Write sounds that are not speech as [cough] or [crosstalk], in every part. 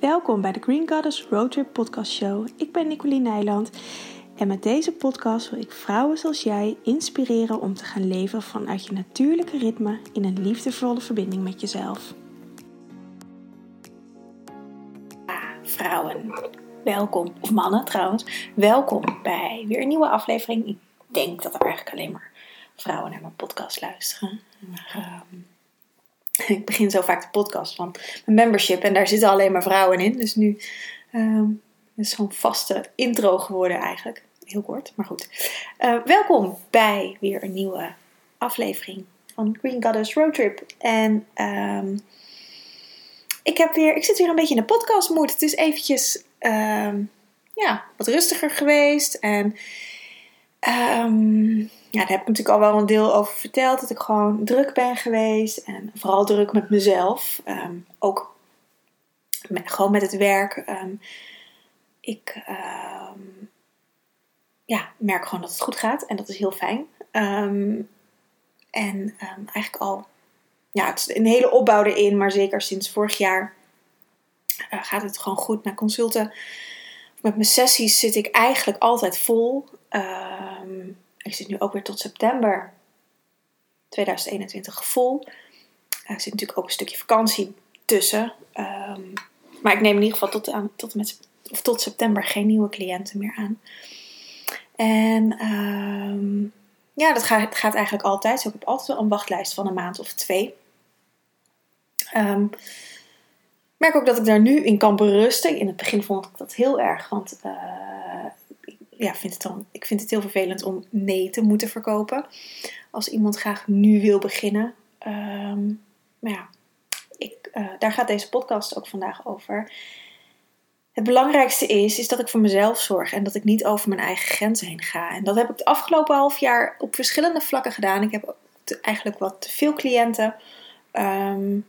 Welkom bij de Green Goddess Roadtrip Podcast Show. Ik ben Nicoline Nijland en met deze podcast wil ik vrouwen zoals jij inspireren om te gaan leven vanuit je natuurlijke ritme in een liefdevolle verbinding met jezelf. Vrouwen, welkom, of mannen trouwens, welkom bij weer een nieuwe aflevering. Ik denk dat er eigenlijk alleen maar vrouwen naar mijn podcast luisteren. Maar, ehm, [laughs] ik begin zo vaak de podcast van mijn membership en daar zitten alleen maar vrouwen in. Dus nu um, is zo'n vaste intro geworden eigenlijk. Heel kort, maar goed. Uh, welkom bij weer een nieuwe aflevering van Green Goddess Road Trip. En um, ik, heb weer, ik zit weer een beetje in de podcast mood. Het is eventjes um, ja, wat rustiger geweest. En um, ja, daar heb ik natuurlijk al wel een deel over verteld. Dat ik gewoon druk ben geweest. En vooral druk met mezelf. Um, ook gewoon met het werk. Um, ik um, ja, merk gewoon dat het goed gaat. En dat is heel fijn. en eigenlijk al... Ja, het is een hele opbouw erin. Maar zeker sinds vorig jaar uh, gaat het gewoon goed. Mijn consulten... Met mijn sessies zit ik eigenlijk altijd vol. ik zit nu ook weer tot september 2021 vol. Er zit natuurlijk ook een stukje vakantie tussen. Um, maar ik neem in ieder geval tot, aan, tot, met, of tot september geen nieuwe cliënten meer aan. En um, ja, dat gaat, gaat eigenlijk altijd. Ik heb altijd wel een wachtlijst van een maand of twee. Um, ik merk ook dat ik daar nu in kan berusten. In het begin vond ik dat heel erg, want uh, ja, vind het dan, ik vind het heel vervelend om nee te moeten verkopen. Als iemand graag nu wil beginnen. Um, maar ja, ik, uh, daar gaat deze podcast ook vandaag over. Het belangrijkste is, is dat ik voor mezelf zorg en dat ik niet over mijn eigen grenzen heen ga. En dat heb ik het afgelopen half jaar op verschillende vlakken gedaan. Ik heb eigenlijk wat te veel cliënten. Um,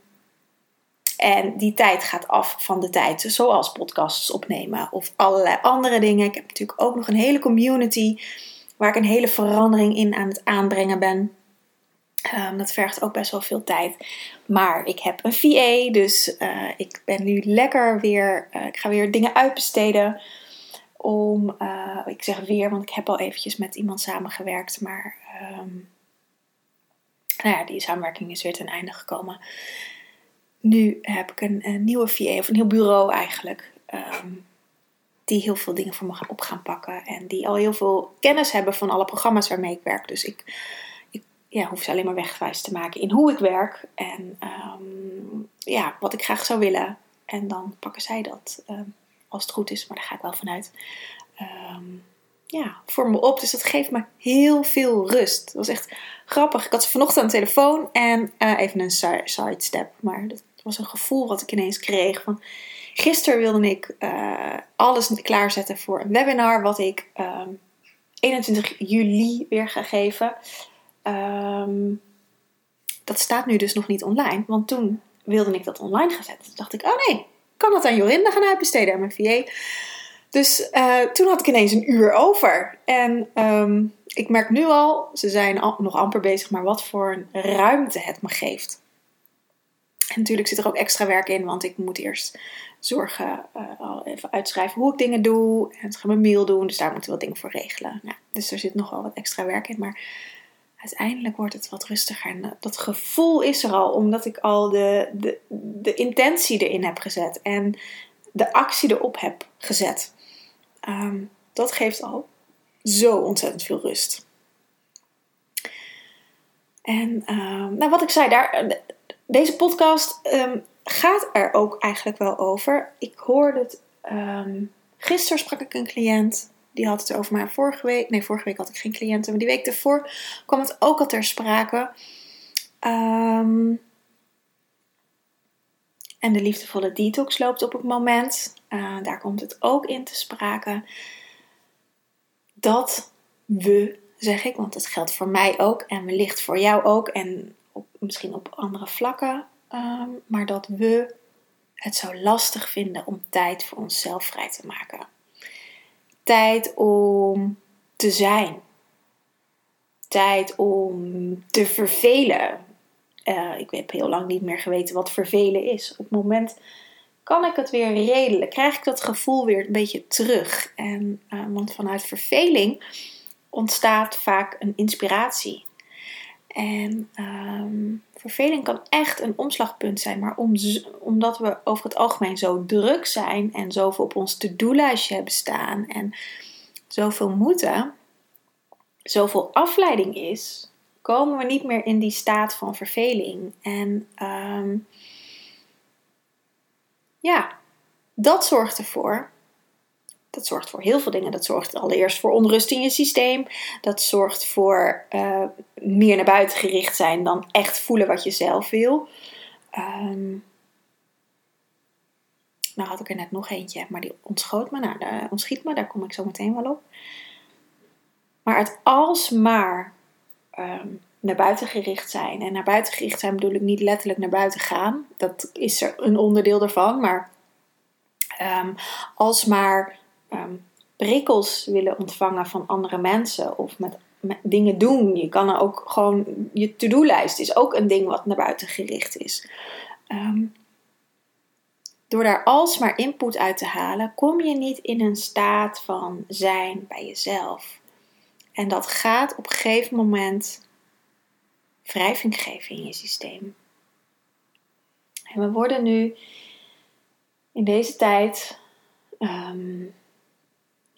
en die tijd gaat af van de tijd, zoals podcasts opnemen of allerlei andere dingen. Ik heb natuurlijk ook nog een hele community waar ik een hele verandering in aan het aanbrengen ben. Um, dat vergt ook best wel veel tijd. Maar ik heb een VA, dus uh, ik ben nu lekker weer. Uh, ik ga weer dingen uitbesteden. Om, uh, ik zeg weer, want ik heb al eventjes met iemand samengewerkt. Maar um, nou ja, die samenwerking is weer ten einde gekomen nu heb ik een, nieuwe VA, of een heel bureau eigenlijk, um, die heel veel dingen voor me op gaan pakken. En die al heel veel kennis hebben van alle programma's waarmee ik werk. Dus ik, ik ja, hoef ze alleen maar wegwijs te maken in hoe ik werk en um, ja, wat ik graag zou willen. En dan pakken zij dat um, als het goed is, maar daar ga ik wel vanuit. ja, voor me op. Dus dat geeft me heel veel rust. Dat was echt grappig. Ik had ze vanochtend aan de telefoon en uh, even een sidestep. Maar dat was een gevoel wat ik ineens kreeg. Van, gisteren wilde ik uh, alles klaarzetten voor een webinar wat ik um, ehm, 21 juli weer ga geven. Um, dat staat nu dus nog niet online, want toen wilde ik dat online gaan zetten. Toen dacht ik, oh nee, kan dat aan Jorinda gaan uitbesteden aan mijn VA. Dus uh, toen had ik ineens een uur over. En um, ik merk nu al, ze zijn nog amper bezig, maar wat voor een ruimte het me geeft. Natuurlijk zit er ook extra werk in, want ik moet eerst zorgen, uh, al even uitschrijven hoe ik dingen doe. En ga mijn mail doen, dus daar moeten we wat dingen voor regelen. Ja, dus er zit nogal wat extra werk in, maar uiteindelijk wordt het wat rustiger. En dat gevoel is er al, omdat ik al de, de, de intentie erin heb gezet en de actie erop heb gezet. Um, dat geeft al zo ontzettend veel rust. En um, nou, wat ik zei, daar, deze podcast um, gaat er ook eigenlijk wel over. Ik hoorde het. Um, gisteren sprak ik een cliënt. Die had het over maar vorige week. Nee, vorige week had ik geen cliënten. Maar die week ervoor kwam het ook al ter sprake. Um, en de liefdevolle detox loopt op het moment. Uh, daar komt het ook in te sprake. Dat we, zeg ik, want dat geldt voor mij ook en wellicht voor jou ook. En misschien op andere vlakken, ehm, maar dat we het zo lastig vinden om tijd voor onszelf vrij te maken. Tijd om te zijn. Tijd om te vervelen. Uh, ik heb heel lang niet meer geweten wat vervelen is. Op het moment kan ik het weer redelijk? Krijg ik dat gevoel weer een beetje terug? En, uh, want vanuit verveling ontstaat vaak een inspiratie. En um, verveling kan echt een omslagpunt zijn. Maar om, omdat we over het algemeen zo druk zijn en zoveel op ons to-do-lijstje hebben staan en zoveel moeten, zoveel afleiding is, komen we niet meer in die staat van verveling. En um, ja, dat zorgt ervoor. Dat zorgt voor heel veel dingen. Dat zorgt allereerst voor onrust in je systeem. Dat zorgt voor uh, meer naar buiten gericht zijn dan echt voelen wat je zelf wil. Um, nou had ik er net nog eentje, maar die ontschoot me. Nou, de, ontschiet me, daar kom ik zo meteen wel op. Maar het alsmaar um, naar buiten gericht zijn. En naar buiten gericht zijn bedoel ik niet letterlijk naar buiten gaan. Dat is er een onderdeel ervan. Maar um, alsmaar um, prikkels willen ontvangen van andere mensen of met, dingen doen. Je kan er ook gewoon, je to-do-lijst is ook een ding wat naar buiten gericht is. Um, door daar alsmaar input uit te halen, kom je niet in een staat van zijn bij jezelf. En dat gaat op een gegeven moment wrijving geven in je systeem. En we worden nu in deze tijd, um,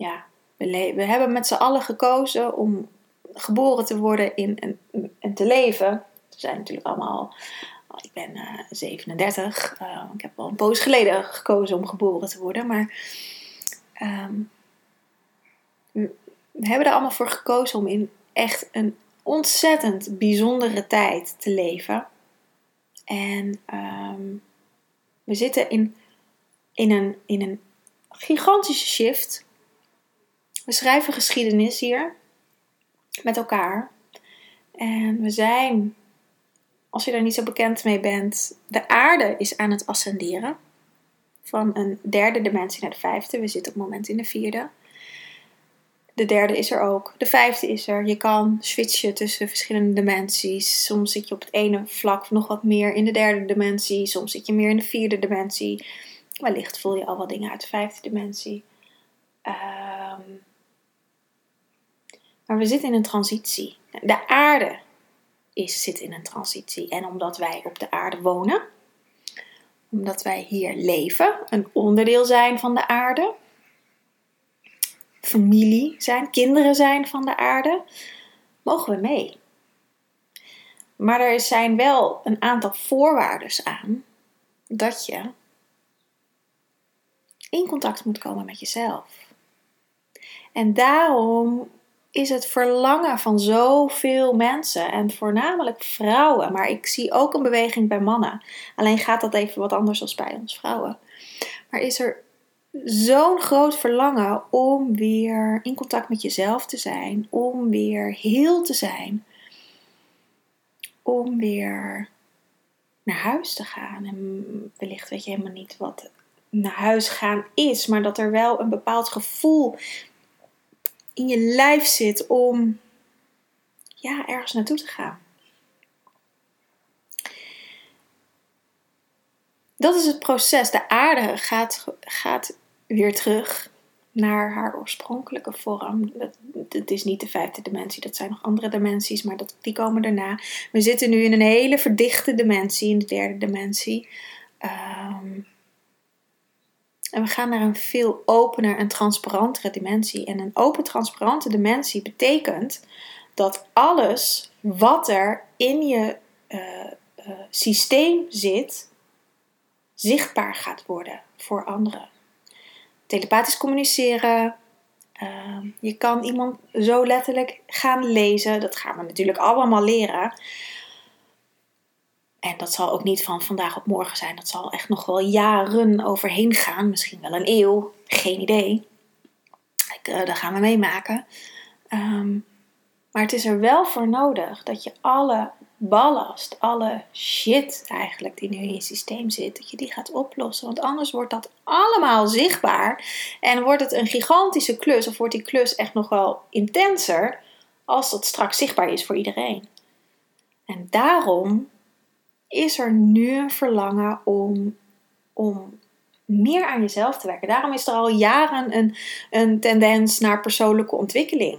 ja, we, hebben met z'n allen gekozen om geboren te worden in, en, te leven. We zijn natuurlijk allemaal, ik ben uh, 37, uh, ik heb al een poos geleden gekozen om geboren te worden, maar um, we, hebben er allemaal voor gekozen om in echt een ontzettend bijzondere tijd te leven. En um, we zitten in, in, een, in een gigantische shift. We schrijven geschiedenis hier met elkaar. En we zijn, als je daar niet zo bekend mee bent, de aarde is aan het ascenderen. Van een derde dimensie naar de vijfde. We zitten op het moment in de vierde. De derde is er ook. De vijfde is er. Je kan switchen tussen verschillende dimensies. Soms zit je op het ene vlak nog wat meer in de derde dimensie. Soms zit je meer in de vierde dimensie. Wellicht voel je al wat dingen uit de vijfde dimensie. Um, maar we zitten in een transitie. De aarde is, zit in een transitie. En omdat wij op de aarde wonen, omdat wij hier leven, een onderdeel zijn van de aarde, familie zijn, kinderen zijn van de aarde, mogen we mee. Maar er zijn wel een aantal voorwaarden aan dat je in contact moet komen met jezelf. En daarom is het verlangen van zoveel mensen en voornamelijk vrouwen, maar ik zie ook een beweging bij mannen. Alleen gaat dat even wat anders als bij ons vrouwen. Maar is er zo'n groot verlangen om weer in contact met jezelf te zijn, om weer heel te zijn, om weer naar huis te gaan. En wellicht weet je helemaal niet wat naar huis gaan is, maar dat er wel een bepaald gevoel in je lijf zit om ja, ergens naartoe te gaan. Dat is het proces. De aarde gaat, gaat weer terug naar haar oorspronkelijke vorm. Het is niet de vijfde dimensie, dat zijn nog andere dimensies, maar dat, die komen daarna. We zitten nu in een hele verdichte dimensie, in de derde dimensie. Um, en we gaan naar een veel opener en transparantere dimensie. En een open, transparante dimensie betekent dat alles wat er in je uh, uh, systeem zit, zichtbaar gaat worden voor anderen telepathisch communiceren. Uh, je kan iemand zo letterlijk gaan lezen. Dat gaan we natuurlijk allemaal leren. En dat zal ook niet van vandaag op morgen zijn. Dat zal echt nog wel jaren overheen gaan. Misschien wel een eeuw. Geen idee. Ik, uh, dat gaan we meemaken. Um, maar het is er wel voor nodig dat je alle ballast, alle shit eigenlijk die nu in je systeem zit, dat je die gaat oplossen. Want anders wordt dat allemaal zichtbaar en wordt het een gigantische klus of wordt die klus echt nog wel intenser als dat straks zichtbaar is voor iedereen. En daarom is er nu een verlangen om, om meer aan jezelf te werken. Daarom is er al jaren een, een tendens naar persoonlijke ontwikkeling.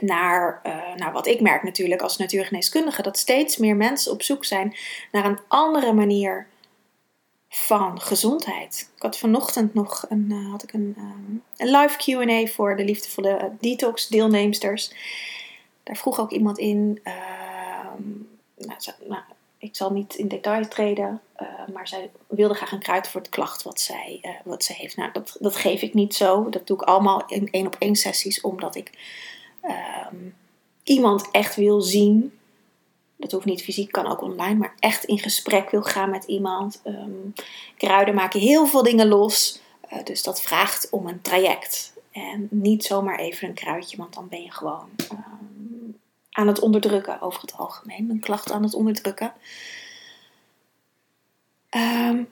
Naar, uh, wat ik merk natuurlijk als natuurgeneeskundige, dat steeds meer mensen op zoek zijn naar een andere manier van gezondheid. Ik had vanochtend nog een, uh, had ik een, um, een live QA voor de liefdevolle detox deelnemsters. Daar vroeg ook iemand in. Uh, nou, nou, ik zal niet in detail treden, uh, maar zij wilde graag een kruid voor het klacht wat zij, uh, wat zij heeft. Nou, dat, dat geef ik niet zo. Dat doe ik allemaal in één op één sessies, omdat ik um, iemand echt wil zien. Dat hoeft niet fysiek, kan ook online, maar echt in gesprek wil gaan met iemand. Um, kruiden maken heel veel dingen los, uh, dus dat vraagt om een traject. En niet zomaar even een kruidje, want dan ben je gewoon um, aan het onderdrukken over het algemeen. Mijn klachten aan het onderdrukken. Um,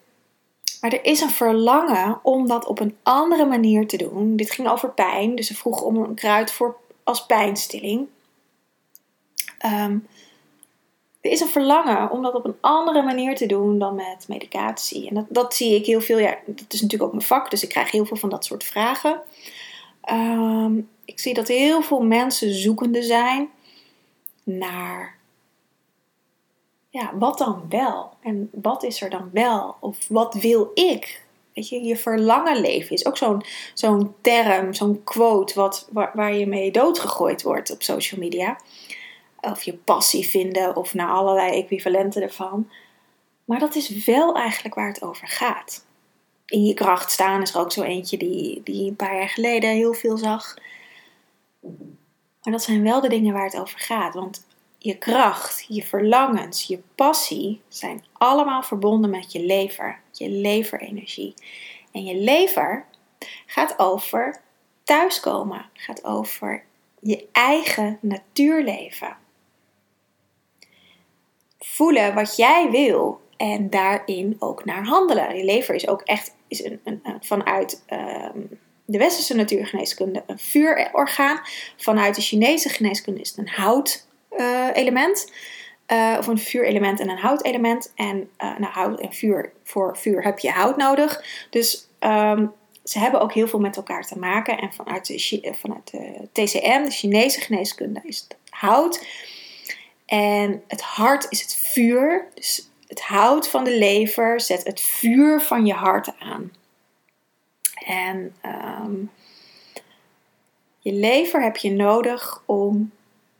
maar er is een verlangen om dat op een andere manier te doen. Dit ging over pijn, dus ze vroeg om een kruid voor, als pijnstilling. Um, er is een verlangen om dat op een andere manier te doen dan met medicatie. En dat, dat zie ik heel veel. Ja, dat is natuurlijk ook mijn vak, dus ik krijg heel veel van dat soort vragen. Um, ik zie dat heel veel mensen zoekende zijn naar ja, wat dan wel? En wat is er dan wel? Of wat wil ik? Weet je, je verlangen leven is ook zo'n zo'n term, zo'n quote wat, waar, je mee doodgegooid wordt op social media. Of je passie vinden of naar allerlei equivalenten ervan. Maar dat is wel eigenlijk waar het over gaat. In je kracht staan is er ook zo eentje die, die een paar jaar geleden heel veel zag. Maar dat zijn wel de dingen waar het over gaat. Want je kracht, je verlangens, je passie zijn allemaal verbonden met je lever, je leverenergie. En je lever gaat over thuiskomen, gaat over je eigen natuurleven. Voelen wat jij wil en daarin ook naar handelen. Je lever is ook echt is een, een, vanuit um, de westerse natuurgeneeskunde een vuurorgaan. Vanuit de Chinese geneeskunde is het een houtelement. Uh, of een vuurelement en een houtelement. En uh, nou, hout en vuur, voor vuur heb je hout nodig. Dus um, ze hebben ook heel veel met elkaar te maken. En vanuit vanuit de TCM, de Chinese geneeskunde, is het hout. En het hart is het vuur. Dus het hout van de lever zet het vuur van je hart aan. En um, je lever heb je nodig om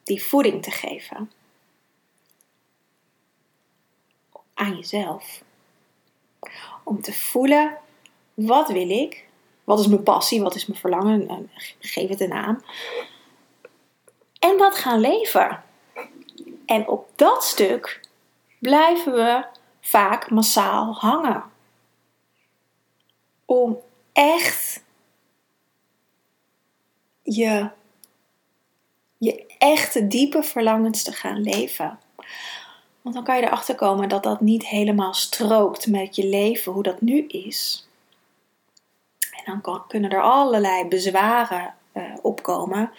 die voeding te geven. Aan jezelf. Om te voelen, wat wil ik? Wat is mijn passie? Wat is mijn verlangen? Geef het een naam. En dat gaan leven. En op dat stuk blijven we vaak massaal hangen. Om echt je, je echte diepe verlangens te gaan leven. Want dan kan je erachter komen dat dat niet helemaal strookt met je leven, hoe dat nu is. En dan kunnen er allerlei bezwaren uh, opkomen,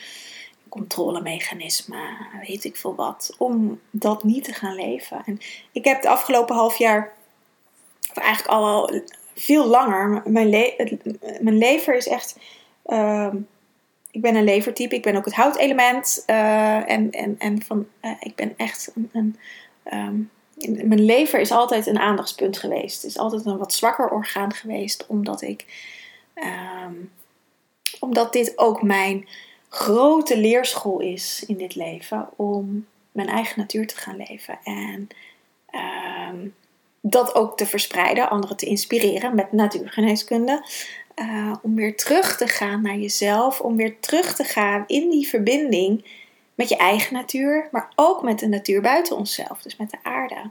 controlemechanismen, weet ik veel wat, om dat niet te gaan leven. En ik heb de afgelopen half jaar, eigenlijk al veel langer. Mijn, le mijn lever is echt. Uh, ik ben een levertype. Ik ben ook het houtelement. Uh, en, en, en van, uh, ik ben echt een. een um, mijn lever is altijd een aandachtspunt geweest. Het is altijd een wat zwakker orgaan geweest. Omdat ik. Um, omdat dit ook mijn grote leerschool is in dit leven. Om mijn eigen natuur te gaan leven. En. Dat ook te verspreiden, anderen te inspireren met natuurgeneeskunde. Uh, om weer terug te gaan naar jezelf, om weer terug te gaan in die verbinding met je eigen natuur, maar ook met de natuur buiten onszelf, dus met de aarde.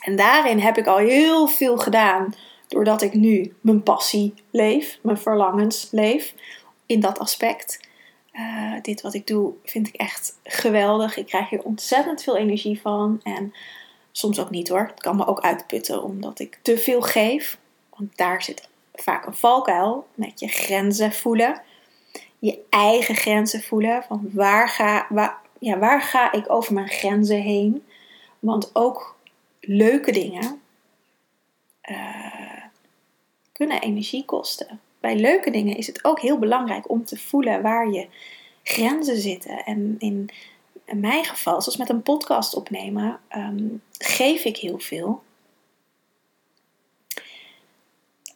En daarin heb ik al heel veel gedaan, doordat ik nu mijn passie leef, mijn verlangens leef in dat aspect. Uh, dit wat ik doe vind ik echt geweldig. Ik krijg hier ontzettend veel energie van. En Soms ook niet hoor. Het kan me ook uitputten omdat ik te veel geef. Want daar zit vaak een valkuil met je grenzen voelen. Je eigen grenzen voelen. Van waar ga, ja, waar ga ik over mijn grenzen heen? Want ook leuke dingen. Uh, kunnen energie kosten. Bij leuke dingen is het ook heel belangrijk om te voelen waar je grenzen zitten. En in mijn geval, zoals met een podcast opnemen, ehm, geef ik heel veel.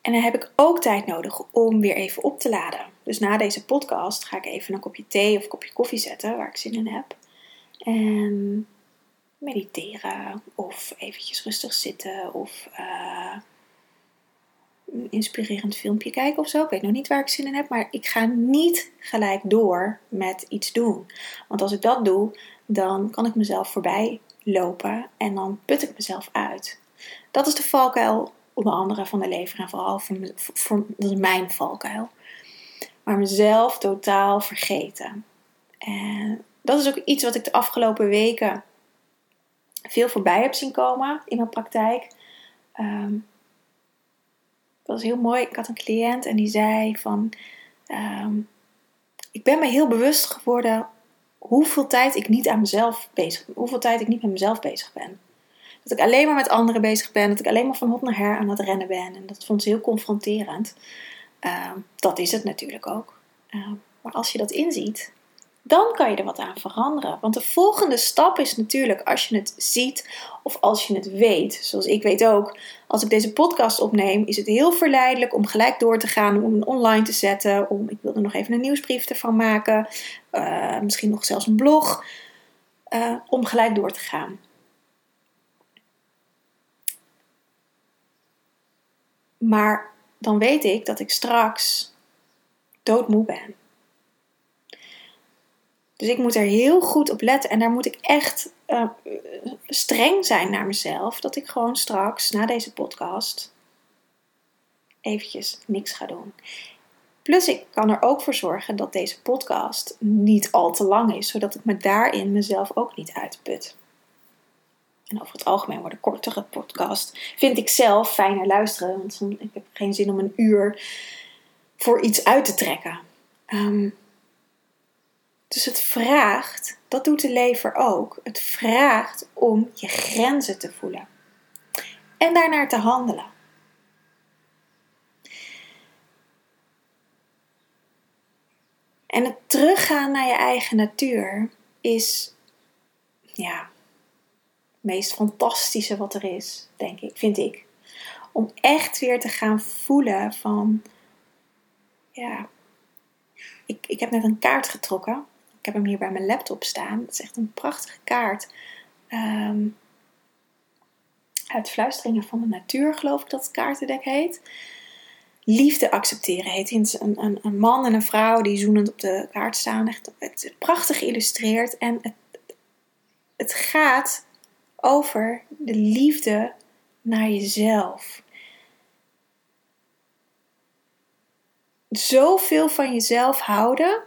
En dan heb ik ook tijd nodig om weer even op te laden. Dus na deze podcast ga ik even een kopje thee of een kopje koffie zetten waar ik zin in heb. En mediteren of eventjes rustig zitten of een inspirerend filmpje kijken of zo. Ik weet nog niet waar ik zin in heb, maar ik ga niet gelijk door met iets doen. Want als ik dat doe, dan kan ik mezelf voorbij lopen en dan put ik mezelf uit. Dat is de valkuil onder andere van de lever en vooral voor, voor, mijn valkuil. Maar mezelf totaal vergeten. En dat is ook iets wat ik de afgelopen weken veel voorbij heb zien komen in mijn praktijk. Dat was heel mooi. Ik had een cliënt en die zei van... Ehm, ik ben me heel bewust geworden hoeveel tijd ik niet aan mezelf bezig ben. Hoeveel tijd ik niet met mezelf bezig ben. Dat ik alleen maar met anderen bezig ben. Dat ik alleen maar van hot naar her aan het rennen ben. En dat vond ze heel confronterend. Ehm, dat is het natuurlijk ook. maar als je dat inziet, dan kan je er wat aan veranderen. Want de volgende stap is natuurlijk als je het ziet of als je het weet. Zoals ik weet ook, als ik deze podcast opneem, is het heel verleidelijk om gelijk door te gaan, om een online te zetten. Om, ik wil er nog even een nieuwsbrief ervan maken, uh, misschien nog zelfs een blog, uh, om gelijk door te gaan. Maar dan weet ik dat ik straks doodmoe ben. Dus ik moet er heel goed op letten en daar moet ik echt uh, streng zijn naar mezelf. Dat ik gewoon straks na deze podcast eventjes niks ga doen. Plus ik kan er ook voor zorgen dat deze podcast niet al te lang is, zodat ik me daarin mezelf ook niet uitput. En over het algemeen worden kortere podcast vind ik zelf fijner luisteren, want ik heb geen zin om een uur voor iets uit te trekken. Um, dus het vraagt, dat doet de lever ook, het vraagt om je grenzen te voelen en daarnaar te handelen. En het teruggaan naar je eigen natuur is, ja, het meest fantastische wat er is, denk ik, vind ik. Om echt weer te gaan voelen van, ja, ik, ik heb net een kaart getrokken ik heb hem hier bij mijn laptop staan. Het is echt een prachtige kaart. Um, uit Fluisteringen van de Natuur, geloof ik dat het kaartendek heet. Liefde accepteren heet het. Een, een, een, man en een vrouw die zoenend op de kaart staan. Echt, het is prachtig geïllustreerd. En het, het gaat over de liefde naar jezelf. Zoveel van jezelf houden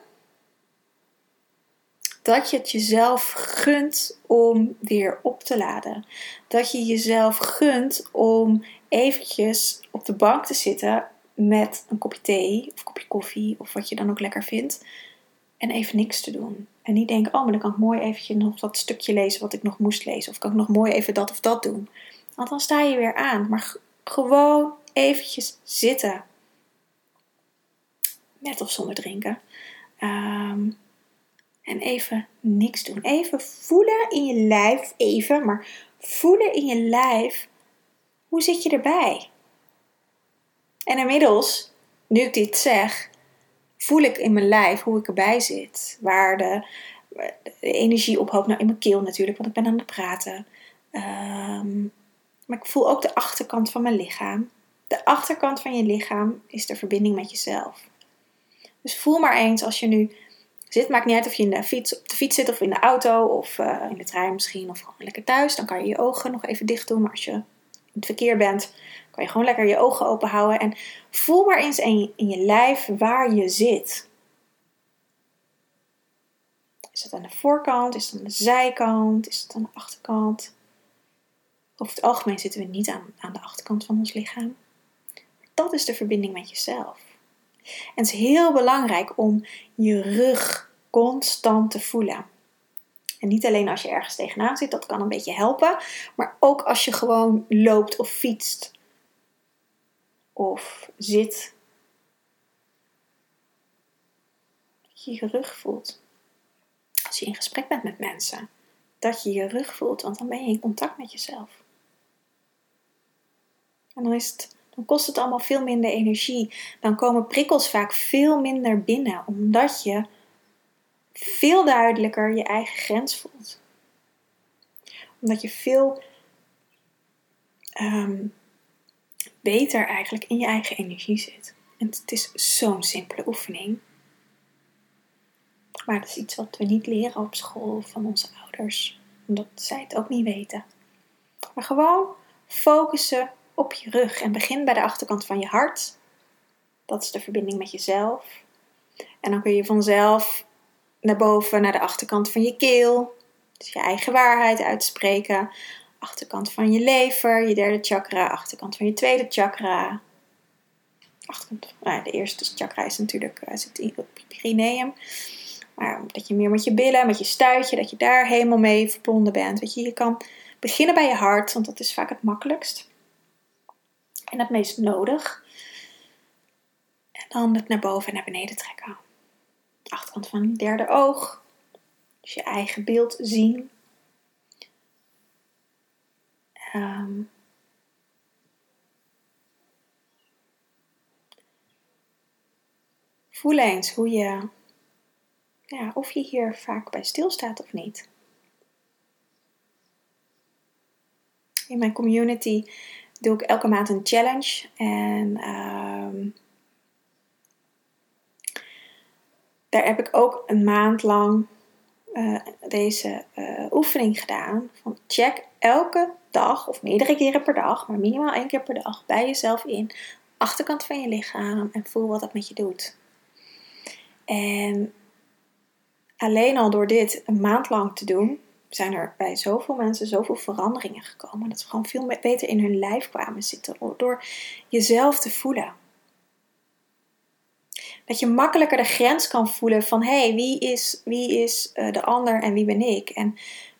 dat je het jezelf gunt om weer op te laden. Dat je jezelf gunt om eventjes op de bank te zitten met een kopje thee of een kopje koffie of wat je dan ook lekker vindt. En even niks te doen. En niet denken, oh, maar dan kan ik mooi eventjes nog dat stukje lezen wat ik nog moest lezen. Of kan ik nog mooi even dat of dat doen. Want dan sta je weer aan. Maar gewoon eventjes zitten. Met of zonder drinken. Um, en even niks doen. Even voelen in je lijf, even, maar voelen in je lijf. Hoe zit je erbij? En inmiddels, nu ik dit zeg, voel ik in mijn lijf hoe ik erbij zit. Waar de, de energie ophoopt. Nou, in mijn keel natuurlijk, want ik ben aan het praten. Ehm, maar ik voel ook de achterkant van mijn lichaam. De achterkant van je lichaam is de verbinding met jezelf. Dus voel maar eens als je nu zit. Maakt niet uit of je in de fiets, op de fiets zit of in de auto of uh, in de trein misschien of gewoon lekker thuis. Dan kan je je ogen nog even dicht doen. Maar als je in het verkeer bent, kan je gewoon lekker je ogen open houden. En voel maar eens in je, in je lijf waar je zit. Is het aan de voorkant? Is het aan de zijkant? Is het aan de achterkant? Over het algemeen zitten we niet aan, aan de achterkant van ons lichaam. Dat is de verbinding met jezelf. En het is heel belangrijk om je rug constant te voelen. En niet alleen als je ergens tegenaan zit, dat kan een beetje helpen, maar ook als je gewoon loopt of fietst. of zit. Dat je je rug voelt. Als je in gesprek bent met mensen, dat je je rug voelt, want dan ben je in contact met jezelf. En dan, is het, dan kost het allemaal veel minder energie. Dan komen prikkels vaak veel minder binnen, omdat je veel duidelijker je eigen grens voelt. Omdat je veel ehm, beter eigenlijk in je eigen energie zit. En het is zo'n simpele oefening. Maar dat is iets wat we niet leren op school van onze ouders, omdat zij het ook niet weten. Maar gewoon focussen op je rug en begin bij de achterkant van je hart. Dat is de verbinding met jezelf. En dan kun je vanzelf naar boven, naar de achterkant van je keel. Dus je eigen waarheid uitspreken. Achterkant van je lever, je derde chakra. Achterkant van je tweede chakra. Achterkant, nou, de eerste chakra is natuurlijk uh, zit op je perineum. Maar dat je meer met je billen, met je stuitje, dat je daar helemaal mee verbonden bent. Weet je, je kan beginnen bij je hart, want dat is vaak het makkelijkst. En het meest nodig. En dan het naar boven en naar beneden trekken. achterkant van je derde oog. Dus je eigen beeld zien. Um, voel eens hoe je, ja, of je hier vaak bij stilstaat of niet. In mijn community doe ik elke maand een challenge. En ehm, daar heb ik ook een maand lang uh, deze uh, oefening gedaan. Van check elke dag of meerdere keren per dag, maar minimaal één keer per dag bij jezelf in. Achterkant van je lichaam en voel wat dat met je doet. En alleen al door dit een maand lang te doen, zijn er bij zoveel mensen zoveel veranderingen gekomen. Dat ze gewoon veel beter in hun lijf kwamen zitten door jezelf te voelen. Dat je makkelijker de grens kan voelen van hé, hey, wie is, wie is uh, de ander en wie ben ik? En,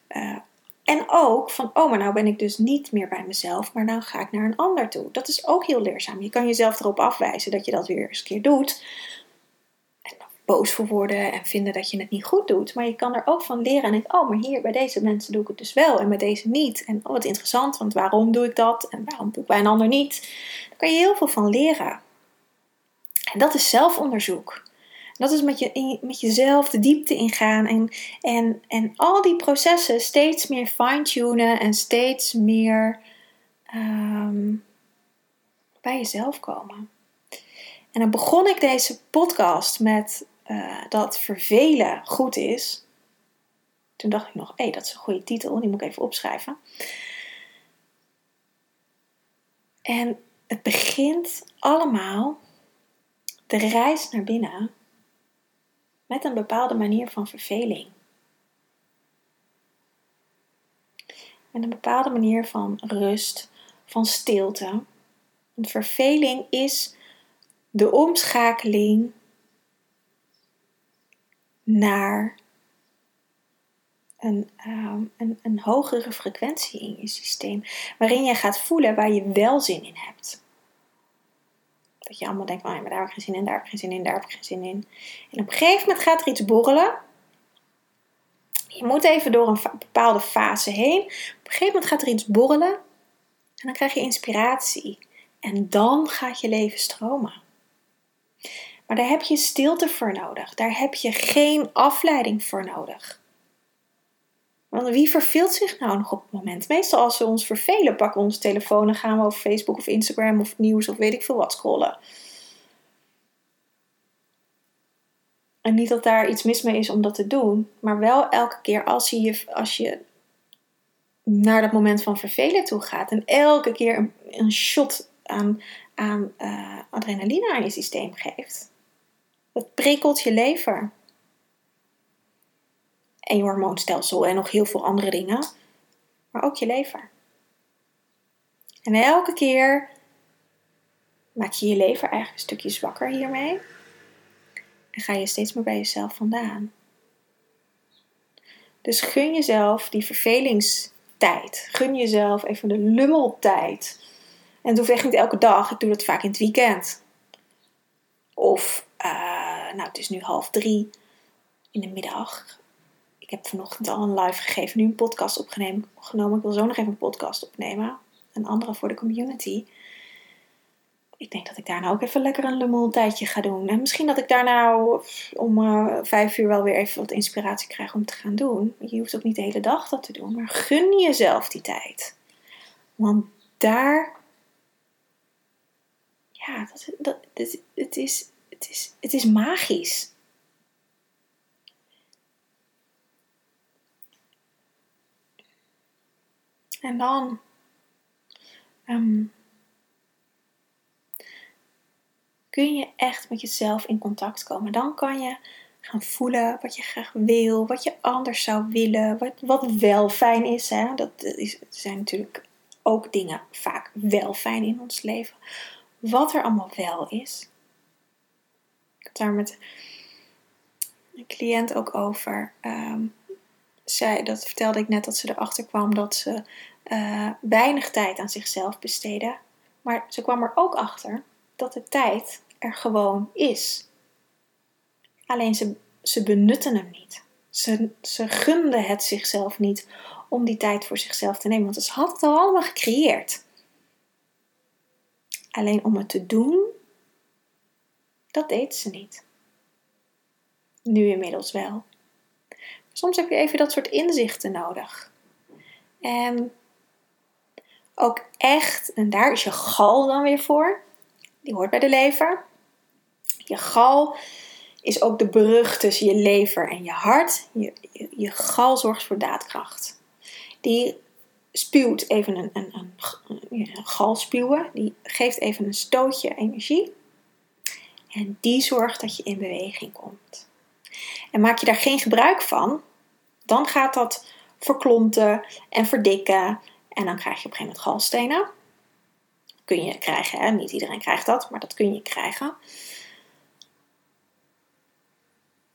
uh, en ook van oh, maar nou ben ik dus niet meer bij mezelf, maar nou ga ik naar een ander toe. Dat is ook heel leerzaam. Je kan jezelf erop afwijzen dat je dat weer eens een keer doet boos voor worden en vinden dat je het niet goed doet. Maar je kan er ook van leren en denk, oh, maar hier bij deze mensen doe ik het dus wel en bij deze niet. En oh, wat interessant, want waarom doe ik dat en waarom doe ik bij een ander niet? Daar kan je heel veel van leren. En dat is zelfonderzoek. Dat is met, je, met jezelf de diepte ingaan en, en, en al die processen steeds meer fine-tunen en steeds meer ehm, bij jezelf komen. En dan begon ik deze podcast met uh, dat vervelen goed is. Toen dacht ik nog, hé, hey, dat is een goede titel, die moet ik even opschrijven. En het begint allemaal de reis naar binnen met een bepaalde manier van verveling. Met een bepaalde manier van rust, van stilte. Verveling is de omschakeling naar een, um, een, een hogere frequentie in je systeem, waarin je gaat voelen waar je wel zin in hebt. Dat je allemaal denkt, oh maar daar heb ik geen zin in, daar heb ik geen zin in, daar heb ik geen zin in. En op een gegeven moment gaat er iets borrelen. Je moet even door een bepaalde fase heen. Op een gegeven moment gaat er iets borrelen. En dan krijg je inspiratie. En dan gaat je leven stromen. Maar daar heb je stilte voor nodig. Daar heb je geen afleiding voor nodig. Want wie verveelt zich nou nog op het moment? Meestal als we ons vervelen, pakken we onze telefoon en gaan we op Facebook of Instagram of nieuws of weet ik veel wat scrollen. En niet dat daar iets mis mee is om dat te doen, maar wel elke keer als je, als je naar dat moment van vervelen toe gaat en elke keer een, een shot aan, aan uh, adrenaline aan je systeem geeft, het prikkelt je lever. En je hormoonstelsel en nog heel veel andere dingen. Maar ook je lever. En elke keer maak je je lever eigenlijk een stukje zwakker hiermee. En ga je steeds meer bij jezelf vandaan. Dus gun jezelf die vervelingstijd. Gun jezelf even de lummeltijd. En het hoeft echt niet elke dag. Ik doe dat vaak in het weekend. Of, uh, nou, het is nu half drie in de middag. Ik heb vanochtend al een live gegeven, nu een podcast opgenomen. Ik wil zo nog even een podcast opnemen. Een andere voor de community. Ik denk dat ik daarna ook even lekker een lummel tijdje ga doen. En misschien dat ik daarna om uh, vijf uur wel weer even wat inspiratie krijg om te gaan doen. Je hoeft ook niet de hele dag dat te doen. Maar gun jezelf die tijd. Want daar ja, dat, dat, het, het, is, het, is, het is magisch. En dan um, kun je echt met jezelf in contact komen. Dan kan je gaan voelen wat je graag wil, wat je anders zou willen, wat, wat wel fijn is. Hè? Dat is, zijn natuurlijk ook dingen vaak wel fijn in ons leven wat er allemaal wel is. Daar met een cliënt ook over. Um, dat vertelde ik net dat ze erachter kwam dat ze uh, weinig tijd aan zichzelf besteden. Maar ze kwam er ook achter dat de tijd er gewoon is. Alleen ze, ze benutten hem niet. Ze, ze gunden het zichzelf niet om die tijd voor zichzelf te nemen. Want ze had het al allemaal gecreëerd. Alleen om het te doen, dat deed ze niet. Nu inmiddels wel. Soms heb je even dat soort inzichten nodig. En ook echt, en daar is je gal dan weer voor. Die hoort bij de lever. Je gal is ook de brug tussen je lever en je hart. Je, je, gal zorgt voor daadkracht. Die spuwt even een, een, een, een gal spuwen. Die geeft even een stootje energie. En die zorgt dat je in beweging komt. En maak je daar geen gebruik van, dan gaat dat verklonten en verdikken. En dan krijg je op een gegeven moment galstenen. Kun je krijgen, hè? niet iedereen krijgt dat, maar dat kun je krijgen.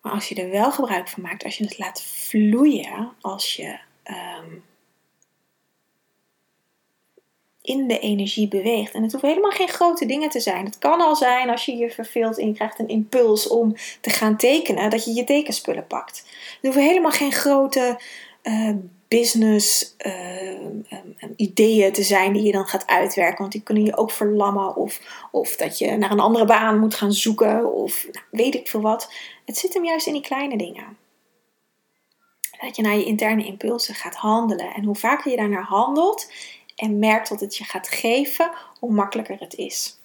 Maar als je er wel gebruik van maakt, als je het laat vloeien, als je ehm, in de energie beweegt. En het hoeft helemaal geen grote dingen te zijn. Het kan al zijn als je je verveelt en je krijgt een impuls om te gaan tekenen, dat je je tekenspullen pakt. Het hoeven helemaal geen grote uh, business uh, ideeën te zijn die je dan gaat uitwerken. Want die kunnen je ook verlammen. Of, of dat je naar een andere baan moet gaan zoeken. Of nou, weet ik veel wat. Het zit hem juist in die kleine dingen. Dat je naar je interne impulsen gaat handelen. En hoe vaker je daarnaar handelt en merkt dat het je gaat geven, hoe makkelijker het is.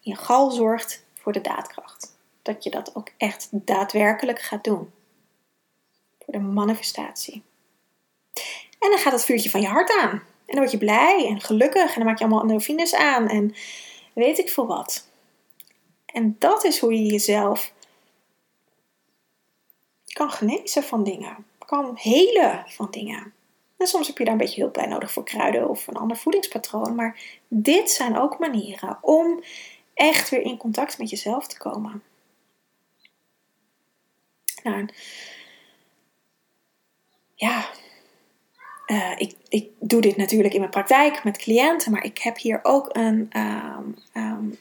Je gal zorgt voor de daadkracht. Dat je dat ook echt daadwerkelijk gaat doen. Voor de manifestatie. En dan gaat het vuurtje van je hart aan. En dan word je blij en gelukkig. En dan maak je allemaal endorfines aan. En weet ik veel wat. En dat is hoe je jezelf kan genezen van dingen. Kan helen van dingen. En soms heb je daar een beetje hulp bij nodig voor kruiden of een ander voedingspatroon. Maar dit zijn ook manieren om echt weer in contact met jezelf te komen. Nou, ja, uh, ik, ik doe dit natuurlijk in mijn praktijk met cliënten, maar ik heb hier ook een um, um,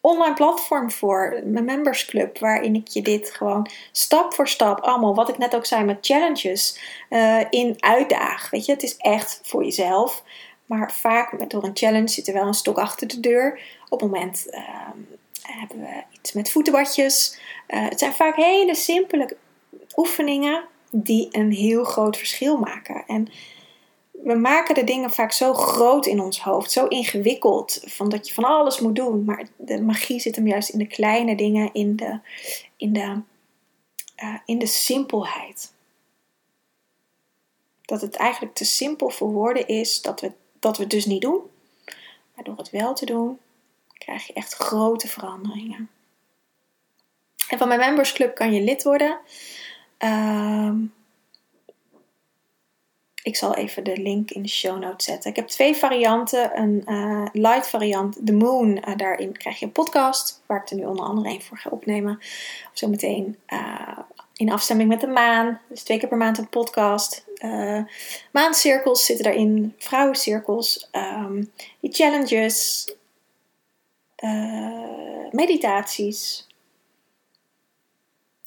online platform voor, mijn members club, waarin ik je dit gewoon stap voor stap, allemaal wat ik net ook zei met challenges, uh, in uitdaag. Weet je, het is echt voor jezelf. Maar vaak met, door een challenge zit er wel een stok achter de deur. Op het moment uh, hebben we iets met voetenbadjes. Uh, het zijn vaak hele simpele oefeningen die een heel groot verschil maken. En we maken de dingen vaak zo groot in ons hoofd, zo ingewikkeld, van dat je van alles moet doen. Maar de magie zit hem juist in de kleine dingen, in de, in de, uh, in de simpelheid. Dat het eigenlijk te simpel voor woorden is dat we, dat we het dus niet doen. Maar door het wel te doen, krijg je echt grote veranderingen. En van mijn membersclub kan je lid worden. Uh, ik zal even de link in de show notes zetten. Ik heb twee varianten. Een uh, light variant, The Moon. Uh, daarin krijg je een podcast, waar ik er nu onder andere een voor ga opnemen. Zometeen uh, in afstemming met de maan. Dus twee keer per maand een podcast. Maancirkels zitten daarin, vrouwencirkels, um, die challenges, meditaties.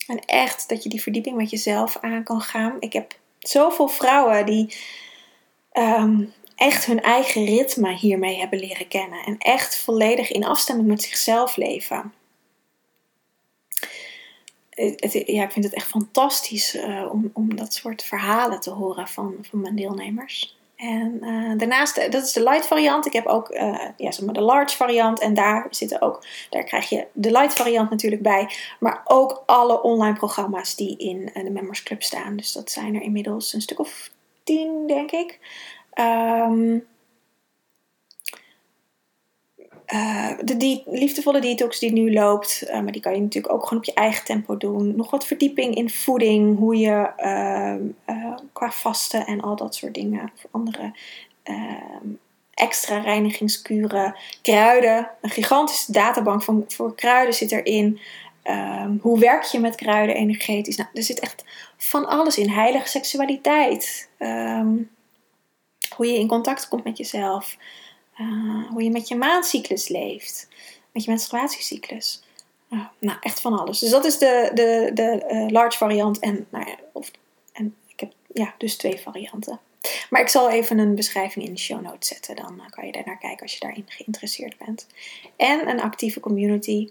En echt dat je die verdieping met jezelf aan kan gaan. Ik heb zoveel vrouwen die um, echt hun eigen ritme hiermee hebben leren kennen. En echt volledig in afstemming met zichzelf leven. ja, ik vind het echt fantastisch uh, om, om dat soort verhalen te horen van, van mijn deelnemers. En uh, daarnaast, dat is de light variant. Ik heb ook uh, ja, zeg maar de large variant. En daar zitten ook, daar krijg je de light variant natuurlijk bij. Maar ook alle online programma's die in de Members Club staan. Dus dat zijn er inmiddels een stuk of tien, denk ik. Um, uh, de die, liefdevolle detox die nu loopt, uh, maar die kan je natuurlijk ook gewoon op je eigen tempo doen. Nog wat verdieping in voeding, hoe je uh, qua vasten en al dat soort dingen, of andere ehm, extra reinigingskuren, kruiden. Een gigantische databank van, voor kruiden zit erin. Um, hoe werk je met kruiden energetisch? Nou, er zit echt van alles in. Heilige seksualiteit. Hoe je in contact komt met jezelf. Uh, hoe je met je maandcyclus leeft. Met je menstruatiecyclus. Uh, nou, echt van alles. Dus dat is de, de, de uh, large variant. En, nou ja, of, en ik heb ja, dus twee varianten. Maar ik zal even een beschrijving in de show notes zetten. Dan kan je daar naar kijken als je daarin geïnteresseerd bent. En een actieve community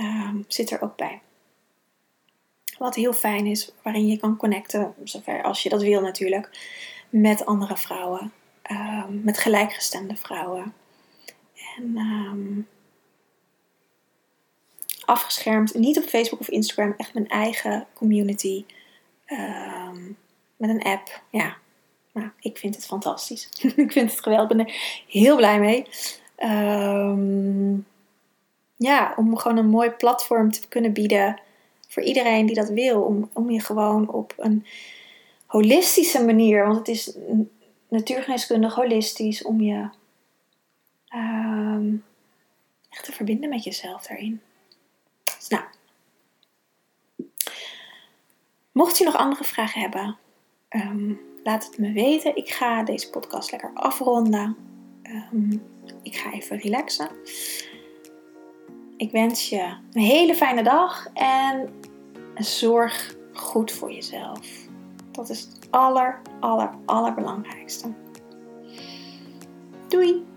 um, zit er ook bij. Wat heel fijn is, waarin je kan connecten, zover als je dat wil natuurlijk met andere vrouwen, um, met gelijkgestemde vrouwen. En um, afgeschermd, niet op Facebook of Instagram, echt mijn eigen community. Um, met een app. Ja, nou, ik vind het fantastisch. [laughs] ik vind het geweldig. Ik ben er heel blij mee. ja, om gewoon een mooi platform te kunnen bieden voor iedereen die dat wil. Om, om je gewoon op een holistische manier, want het is natuurgeneeskundig holistisch, om je um, echt te verbinden met jezelf daarin. Dus nou, mocht je nog andere vragen hebben, um, laat het me weten. Ik ga deze podcast lekker afronden. Um, ik ga even relaxen. Ik wens je een hele fijne dag en zorg goed voor jezelf. Dat is het aller, aller, allerbelangrijkste. Doei!